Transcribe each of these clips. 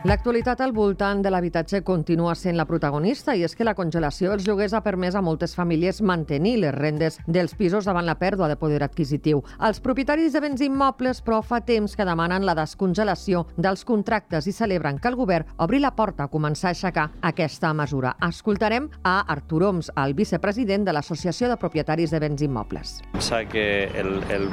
L'actualitat al voltant de l'habitatge continua sent la protagonista i és que la congelació dels lloguers ha permès a moltes famílies mantenir les rendes dels pisos davant la pèrdua de poder adquisitiu. Els propietaris de béns immobles, però, fa temps que demanen la descongelació dels contractes i celebren que el govern obri la porta a començar a aixecar aquesta mesura. Escoltarem a Artur Oms, el vicepresident de l'Associació de Propietaris de Béns Immobles. Pensa que el, el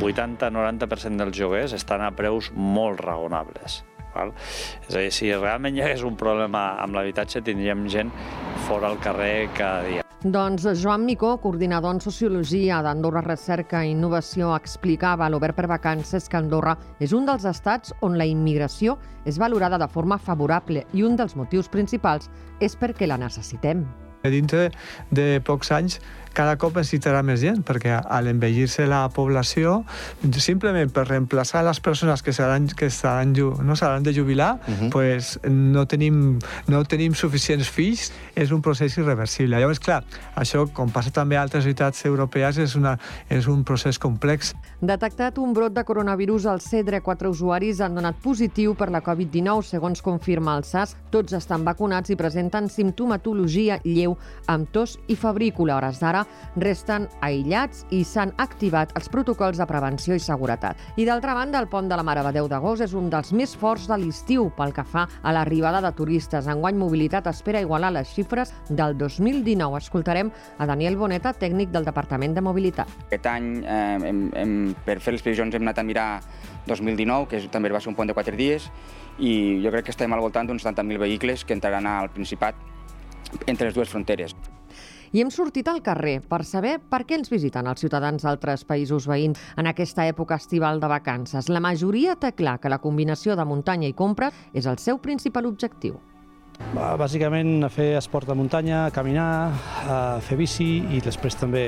80-90% dels lloguers estan a preus molt raonables. Val? És a dir, si realment hi hagués un problema amb l'habitatge, tindríem gent fora al carrer cada dia. Doncs Joan Micó, coordinador en Sociologia d'Andorra Recerca i Innovació, explicava a l'Obert per Vacances que Andorra és un dels estats on la immigració és valorada de forma favorable i un dels motius principals és perquè la necessitem. Dintre de pocs anys cada cop necessitarà més gent, perquè a l'envellir-se la població, simplement per reemplaçar les persones que seran, que seran, no seran de jubilar, uh -huh. pues no, tenim, no tenim suficients fills, és un procés irreversible. Llavors, clar, això, com passa també a altres ciutats europees, és, una, és un procés complex. Detectat un brot de coronavirus al Cedre, quatre usuaris han donat positiu per la Covid-19, segons confirma el SAS. Tots estan vacunats i presenten simptomatologia lleu amb tos i febrícula. Hores d'ara resten aïllats i s'han activat els protocols de prevenció i seguretat. I d'altra banda, el pont de la Mare de d'Agost és un dels més forts de l'estiu pel que fa a l'arribada de turistes. Enguany, Mobilitat espera igualar les xifres del 2019. Escoltarem a Daniel Boneta, tècnic del Departament de Mobilitat. Aquest any, eh, hem, hem, per fer les previsions, hem anat a mirar 2019, que és, també va ser un pont de 4 dies, i jo crec que estem al voltant d'uns 70.000 vehicles que entraran al Principat entre les dues fronteres. I hem sortit al carrer per saber per què ens visiten els ciutadans d'altres països veïns en aquesta època estival de vacances. La majoria té clar que la combinació de muntanya i compra és el seu principal objectiu. Bàsicament a fer esport de muntanya, a caminar, a fer bici i després també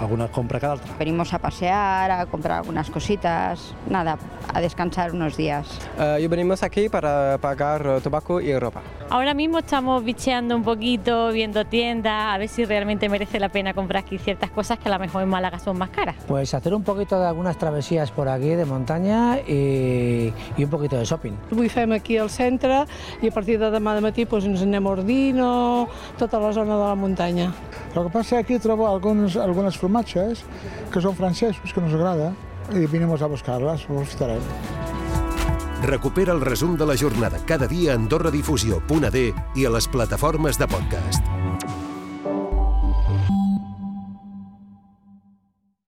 alguna compra cada altra. Venimos a pasear, a comprar algunas cositas, nada, a descansar unos días. Uh, y venimos aquí para pagar tabaco y ropa. Ahora mismo estamos bicheando un poquito, viendo tiendas, a ver si realmente merece la pena comprar aquí ciertas cosas que a lo mejor en Málaga son más caras. Pues hacer un poquito de algunas travesías por aquí de montaña y, y un poquito de shopping. Avui fem aquí al centre i a partir de demà de matí pues, ens anem a Ordino, tota la zona de la muntanya. El que passa és que aquí trobo alguns, algunes formatges que són francesos, que nos agrada, i vinimos a buscar-les, ho visitarem. Recupera el resum de la jornada cada dia a AndorraDifusió.d i a les plataformes de podcast.